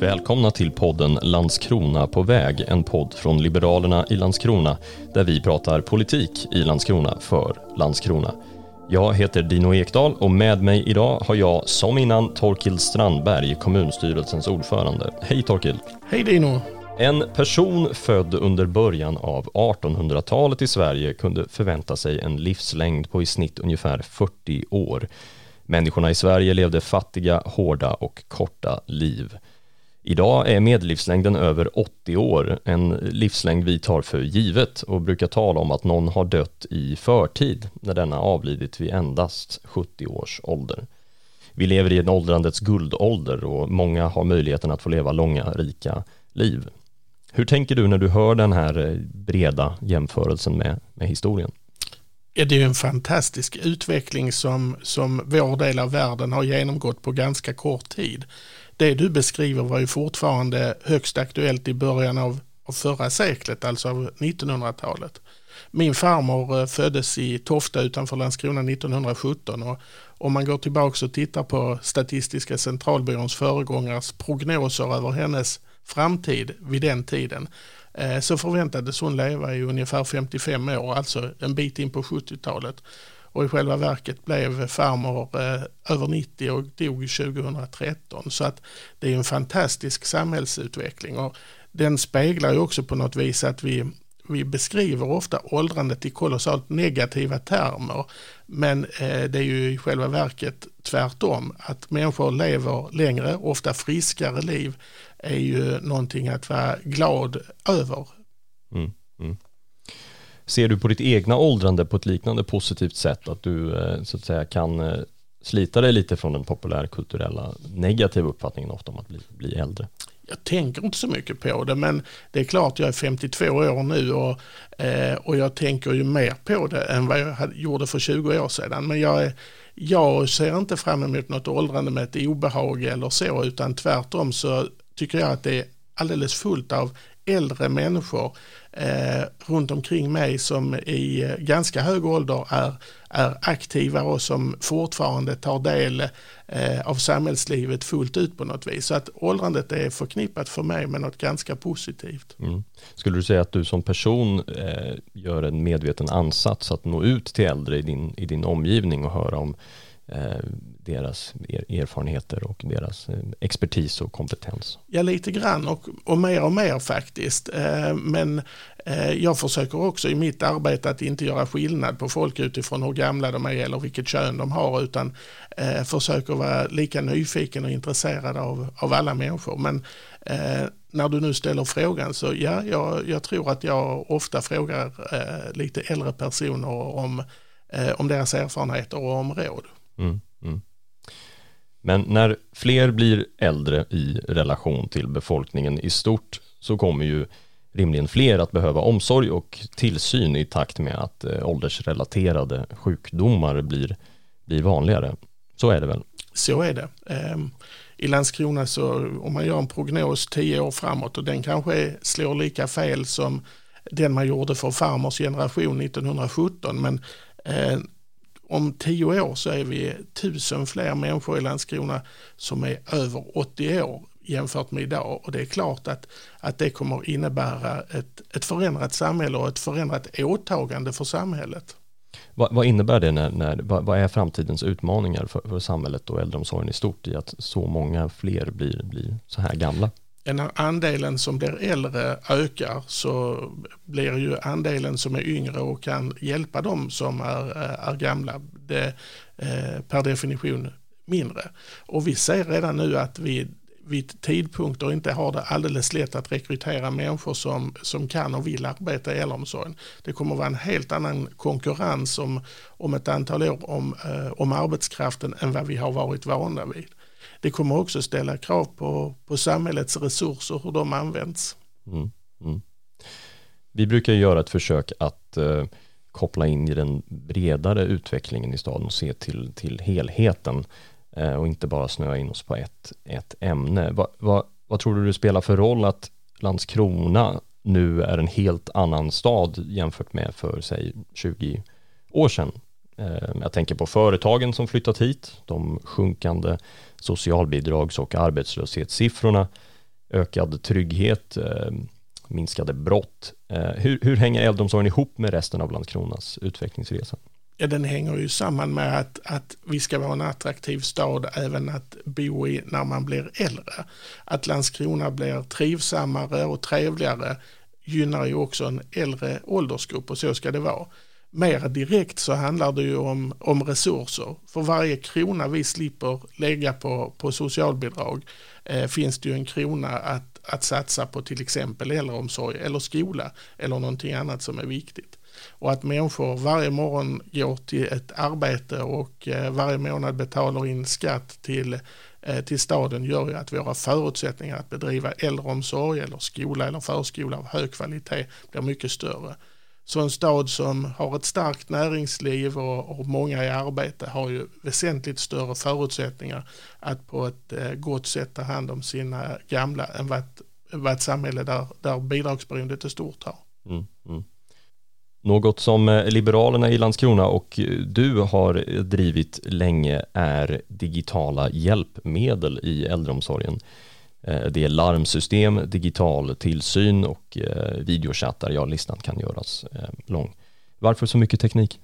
Välkomna till podden Landskrona på väg, en podd från Liberalerna i Landskrona där vi pratar politik i Landskrona för Landskrona. Jag heter Dino Ekdal och med mig idag har jag som innan Torkild Strandberg, kommunstyrelsens ordförande. Hej Torkild! Hej Dino! En person född under början av 1800-talet i Sverige kunde förvänta sig en livslängd på i snitt ungefär 40 år. Människorna i Sverige levde fattiga, hårda och korta liv. Idag är medellivslängden över 80 år, en livslängd vi tar för givet och brukar tala om att någon har dött i förtid när denna avlidit vid endast 70 års ålder. Vi lever i en åldrandets guldålder och många har möjligheten att få leva långa, rika liv. Hur tänker du när du hör den här eh, breda jämförelsen med, med historien? Ja, det är en fantastisk utveckling som, som vår del av världen har genomgått på ganska kort tid. Det du beskriver var ju fortfarande högst aktuellt i början av, av förra seklet, alltså av 1900-talet. Min farmor eh, föddes i Tofta utanför Landskrona 1917 och om man går tillbaka och tittar på Statistiska centralbyråns föregångares prognoser över hennes framtid vid den tiden eh, så förväntades hon leva i ungefär 55 år, alltså en bit in på 70-talet. Och i själva verket blev farmor eh, över 90 och dog 2013. Så att det är en fantastisk samhällsutveckling. Och den speglar ju också på något vis att vi vi beskriver ofta åldrandet i kolossalt negativa termer. Men eh, det är ju i själva verket tvärtom. Att människor lever längre, ofta friskare liv är ju någonting att vara glad över. Mm, mm. Ser du på ditt egna åldrande på ett liknande positivt sätt? Att du eh, så att säga kan eh, slita dig lite från den populärkulturella negativa uppfattningen ofta om att bli, bli äldre? jag tänker inte så mycket på det men det är klart jag är 52 år nu och, eh, och jag tänker ju mer på det än vad jag hade, gjorde för 20 år sedan. Men jag, är, jag ser inte fram emot något åldrande med ett obehag eller så utan tvärtom så tycker jag att det är alldeles fullt av äldre människor eh, runt omkring mig som i eh, ganska hög ålder är, är aktiva och som fortfarande tar del eh, av samhällslivet fullt ut på något vis. Så att åldrandet är förknippat för mig med något ganska positivt. Mm. Skulle du säga att du som person eh, gör en medveten ansats att nå ut till äldre i din, i din omgivning och höra om Eh, deras erfarenheter och deras eh, expertis och kompetens. Ja, lite grann och, och mer och mer faktiskt. Eh, men jag försöker också i mitt arbete att inte göra skillnad på folk utifrån hur gamla de är eller vilket kön de har utan försöker vara lika nyfiken och intresserad av, av alla människor. Men när du nu ställer frågan så ja, jag, jag tror att jag ofta frågar lite äldre personer om, om deras erfarenheter och om råd. Mm, mm. Men när fler blir äldre i relation till befolkningen i stort så kommer ju rimligen fler att behöva omsorg och tillsyn i takt med att eh, åldersrelaterade sjukdomar blir, blir vanligare. Så är det väl? Så är det. Ehm, I Landskrona så om man gör en prognos tio år framåt och den kanske slår lika fel som den man gjorde för farmors generation 1917 men eh, om tio år så är vi tusen fler människor i Landskrona som är över 80 år jämfört med idag och det är klart att, att det kommer innebära ett, ett förändrat samhälle och ett förändrat åtagande för samhället. Vad, vad innebär det när, när vad, vad, är framtidens utmaningar för, för samhället och äldreomsorgen i stort i att så många fler blir, blir så här gamla? När andelen som blir äldre ökar så blir ju andelen som är yngre och kan hjälpa dem som är, eh, är gamla det, eh, per definition mindre. Och vi ser redan nu att vi vid tidpunkter inte har det alldeles lätt att rekrytera människor som, som kan och vill arbeta i äldreomsorgen. Det kommer att vara en helt annan konkurrens om, om ett antal år om, eh, om arbetskraften än vad vi har varit vana vid det kommer också ställa krav på, på samhällets resurser, hur de används. Mm, mm. Vi brukar göra ett försök att eh, koppla in i den bredare utvecklingen i staden och se till, till helheten eh, och inte bara snöa in oss på ett, ett ämne. Va, va, vad tror du det spelar för roll att Landskrona nu är en helt annan stad jämfört med för sig 20 år sedan? Eh, jag tänker på företagen som flyttat hit, de sjunkande socialbidrags och arbetslöshetssiffrorna ökad trygghet, eh, minskade brott. Eh, hur, hur hänger äldreomsorgen ihop med resten av Landskronas utvecklingsresa? Ja, den hänger ju samman med att, att vi ska vara en attraktiv stad även att bo i när man blir äldre. Att Landskrona blir trivsammare och trevligare gynnar ju också en äldre åldersgrupp och så ska det vara. Mer direkt så handlar det ju om, om resurser. För varje krona vi slipper lägga på, på socialbidrag eh, finns det ju en krona att, att satsa på till exempel äldreomsorg eller skola eller någonting annat som är viktigt. Och att människor varje morgon går till ett arbete och eh, varje månad betalar in skatt till, eh, till staden gör ju att våra förutsättningar att bedriva äldreomsorg eller skola eller förskola av hög kvalitet blir mycket större. Så en stad som har ett starkt näringsliv och, och, många i arbete har ju väsentligt större förutsättningar att på ett eh, gott sätt ta hand om sina gamla än vad ett, vad ett samhälle där, där bidragsberoendet är stort har. Mm, mm. Något som eh, Liberalerna i Landskrona och eh, du har drivit länge är digitala hjälpmedel i äldreomsorgen. Eh, det är larmsystem, digital tillsyn och eh, videochattar. Ja, listan kan göras eh, lång. Varför så mycket teknik?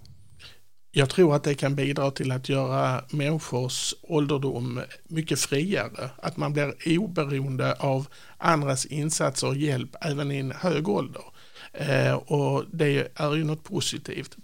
Jag tror att det kan bidra till att göra människors ålderdom mycket friare. Att man blir oberoende av andras insatser och hjälp även i en hög ålder. Eh, och det är ju något positivt.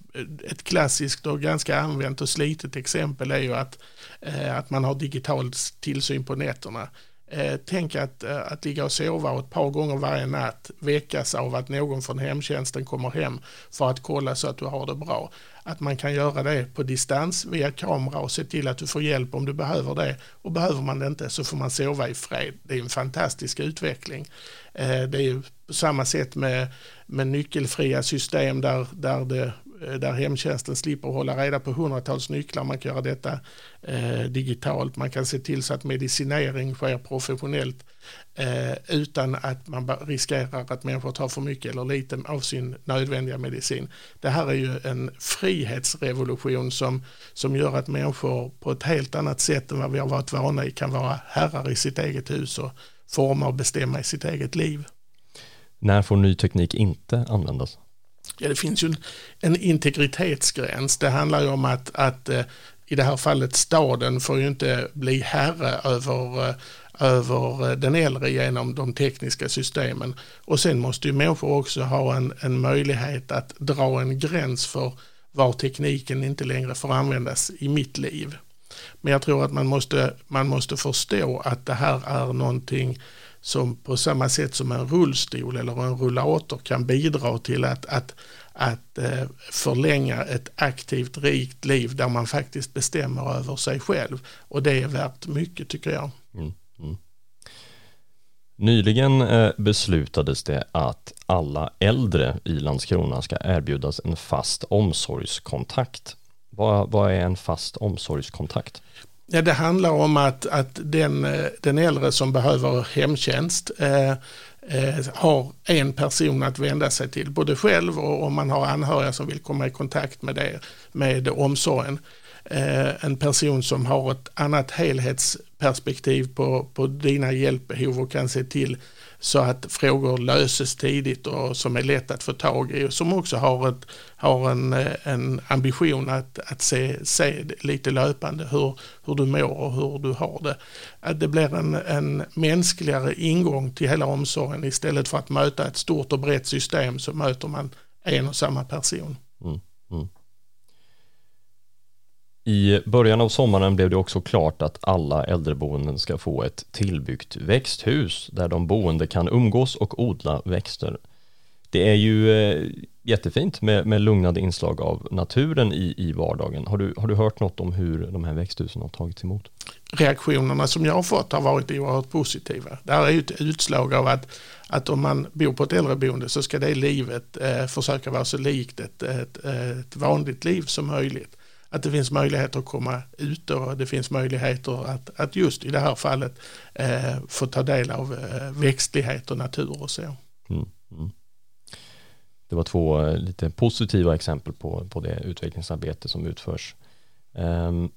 Ett klassiskt och ganska använt och slitet exempel är ju att, eh, att man har digital tillsyn på nätterna. Eh, tänk att, eh, att ligga och sova ett par gånger varje natt väckas av att någon från hemtjänsten kommer hem för att kolla så att du har det bra. Att man kan göra det på distans via kamera och se till att du får hjälp om du behöver det. Och behöver man det inte så får man sova i fred. Det är en fantastisk utveckling. Eh, det är ju på samma sätt med, med nyckelfria system där, där, det, Eh, där hemtjänsten slipper hålla reda på hundratals nycklar. Man kan göra detta eh, digitalt. Man kan se till så att medicinering sker professionellt eh, utan att man riskerar att människor tar för mycket eller lite av sin nödvändiga medicin. Det här är ju en frihetsrevolution som, som gör att människor på ett helt annat sätt än vad vi har varit vana i kan vara herrar i sitt eget hus och forma och bestämma i sitt eget liv. När får ny teknik inte användas? Ja, det finns ju en, en integritetsgräns. Det handlar ju om att, att eh, i det här fallet staden får ju inte bli herre över, eh, över eh, den äldre genom de tekniska systemen. Och sen måste ju människor också ha en, en möjlighet att dra en gräns för var tekniken inte längre får användas i mitt liv. Men jag tror att man måste, man måste förstå att det här är någonting som på samma sätt som en rullstol eller en rullator kan bidra till att, att, att eh, förlänga ett aktivt, rikt liv där man faktiskt bestämmer över sig själv. Och det är värt mycket tycker jag. Mm, mm. Nyligen eh, beslutades det att alla äldre i Landskrona ska erbjudas en fast omsorgskontakt. Vad, vad är en fast omsorgskontakt? Ja, det handlar om att, att den, eh, den äldre som behöver hemtjänst eh, eh, har en person att vända sig till, både själv och om man har anhöriga som vill komma i kontakt med, det, med omsorgen. Eh, en person som har ett annat helhetsperspektiv på, på dina hjälpbehov och kan se till så att frågor löses tidigt och som är lätt att få tag i och som också har, ett, har en, eh, en ambition att, att se, se lite löpande hur, hur du mår och hur du har det. Att det blir en, en mänskligare ingång till hela omsorgen istället för att möta ett stort och brett system så möter man en och samma person. Mm, mm. I början av sommaren blev det också klart att alla äldreboenden ska få ett tillbyggt växthus där de boende kan umgås och odla växter. Det är ju eh, jättefint med, med lugnande inslag av naturen i, i vardagen. Har du, har du hört något om hur de här växthusen har tagits emot? Reaktionerna som jag har fått har varit oerhört positiva. Det här är ju ett utslag av att, att om man bor på ett äldreboende så ska det livet eh, försöka vara så likt ett, ett, ett vanligt liv som möjligt att det finns möjligheter att komma ut och det finns möjligheter att, att just i det här fallet eh, få ta del av eh, växtlighet och natur och så. Mm, mm. Det var två eh, lite positiva exempel på, på det utvecklingsarbete som utförs. Um,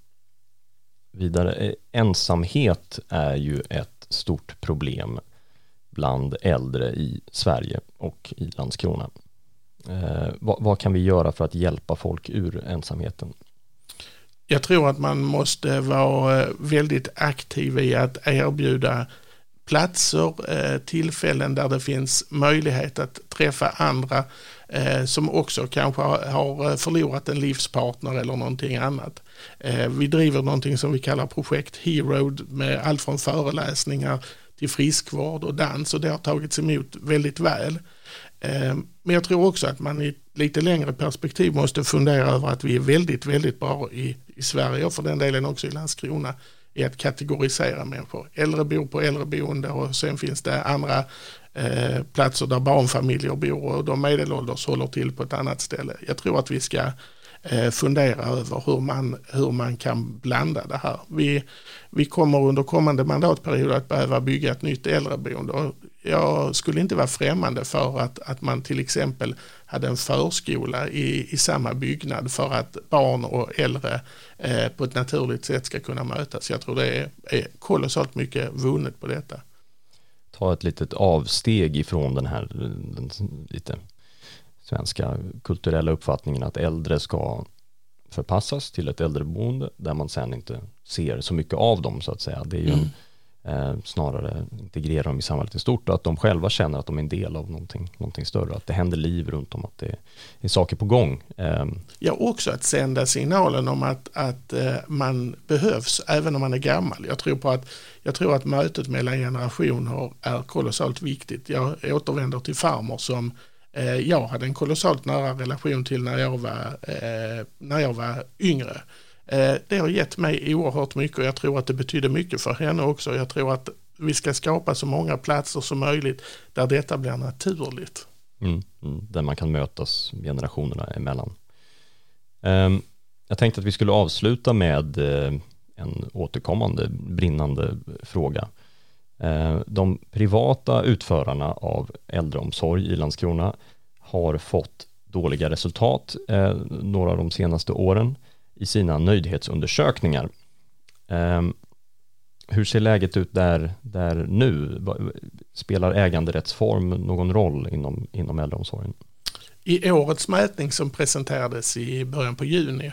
vidare, eh, ensamhet är ju ett stort problem. bland äldre i Sverige och i Landskrona. Eh, vad, vad, kan vi göra för att hjälpa folk ur ensamheten? Jag tror att man måste vara eh, väldigt aktiv i att erbjuda platser, eh, tillfällen där det finns möjlighet att träffa andra eh, som också kanske har förlorat en livspartner eller någonting annat. Vi driver någonting som vi kallar projekt Hero med allt från föreläsningar till friskvård och dans och det har tagits emot väldigt väl. Men jag tror också att man i ett lite längre perspektiv måste fundera över att vi är väldigt, väldigt bra i, i Sverige och för den delen också i Landskrona i att kategorisera människor. Äldre bor på äldreboende och sen finns det andra eh, platser där barnfamiljer bor och de medelålders håller till på ett annat ställe. Jag tror att vi ska eh, fundera över hur man, hur man kan blanda det här. Vi, vi kommer under kommande mandatperiod att behöva bygga ett nytt äldreboende. Jag skulle inte vara främmande för att, att man till exempel hade en förskola i, i samma byggnad för att barn och äldre eh, på ett naturligt sätt ska kunna mötas. Jag tror det är, är kolossalt mycket vunnet på detta. Ta ett litet avsteg ifrån den här den, lite svenska kulturella uppfattningen att äldre ska förpassas till ett äldreboende där man sen inte ser så mycket av dem så att säga. Det är ju mm eh, snarare integrera dem i samhället i stort och att de själva känner att de är en del av någonting, någonting större, att det händer liv runt om, att det är saker på gång. Eh. Ja, också att sända signalen om att, att eh, man behövs även om man är gammal. Jag tror, på att, jag tror att mötet mellan generationer är kolossalt viktigt. Jag återvänder till farmor som eh, jag hade en kolossalt nära relation till när jag var, eh, när jag var yngre. Eh, det har gett mig oerhört mycket och jag tror att det betyder mycket för henne också. Jag tror att vi ska skapa så många platser som möjligt där detta blir naturligt. Mm, mm där man kan mötas generationerna emellan. Ehm, jag tänkte att vi skulle avsluta med eh, en återkommande brinnande fråga. Ehm, de privata utförarna av äldreomsorg i Landskrona har fått dåliga resultat eh, några av de senaste åren i sina nöjdhetsundersökningar. Ehm, hur ser läget ut där, där nu? Spelar äganderättsform någon roll inom, inom äldreomsorgen? I årets mätning som presenterades i början på juni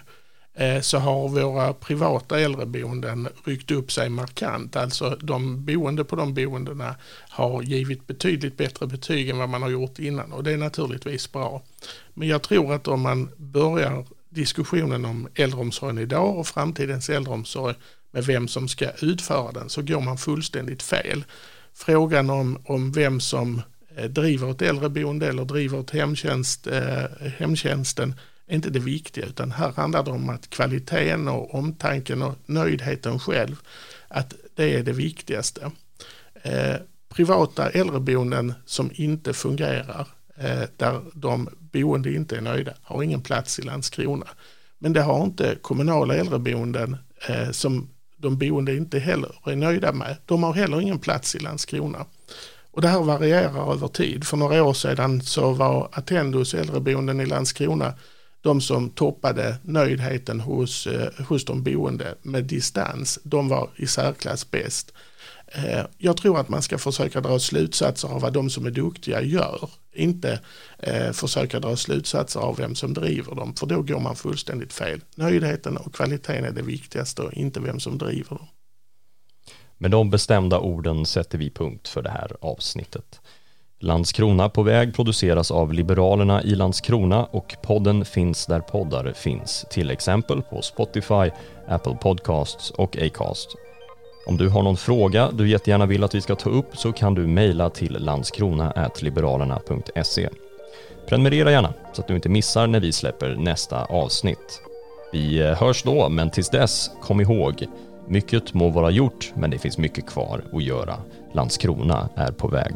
eh, så har våra privata äldreboenden ryckt upp sig markant. Alltså de boende på de boendena har givit betydligt bättre betyg än vad man har gjort innan och det är naturligtvis bra. Men jag tror att om man börjar diskussionen om äldreomsorgen idag och framtidens äldreomsorg med vem som ska utföra den så går man fullständigt fel. Frågan om, om vem som eh, driver ett äldreboende eller driver ett hemtjänst, eh, hemtjänsten är inte det viktiga utan här handlar det om att kvaliteten och omtanken och nöjdheten själv att det är det viktigaste. Eh, privata äldreboenden som inte fungerar Eh, där de boende inte är nöjda, har ingen plats i Landskrona. Men det har inte kommunala äldreboenden eh, som de boende inte heller är nöjda med. De har heller ingen plats i Landskrona. Och det här varierar över tid. För några år sedan så var Attendos äldreboenden i Landskrona de som toppade nöjdheten hos, eh, hos de boende med distans. De var i särklass bäst. Eh, jag tror att man ska försöka dra slutsatser av vad de som är duktiga gör. Inte eh, försöka dra slutsatser av vem som driver dem, för då går man fullständigt fel. Nöjdheten och kvaliteten är det viktigaste och inte vem som driver dem. Med de bestämda orden sätter vi punkt för det här avsnittet. Landskrona på väg produceras av Liberalerna i Landskrona och podden finns där poddar finns, till exempel på Spotify, Apple Podcasts och Acast. Om du har någon fråga du jättegärna vill att vi ska ta upp så kan du mejla till landskrona.liberalerna.se. Prenumerera gärna så att du inte missar när vi släpper nästa avsnitt. Vi eh, hörs då, men tills dess, kom ihåg, mycket må vara gjort, men det finns mycket kvar att göra. Landskrona är på väg.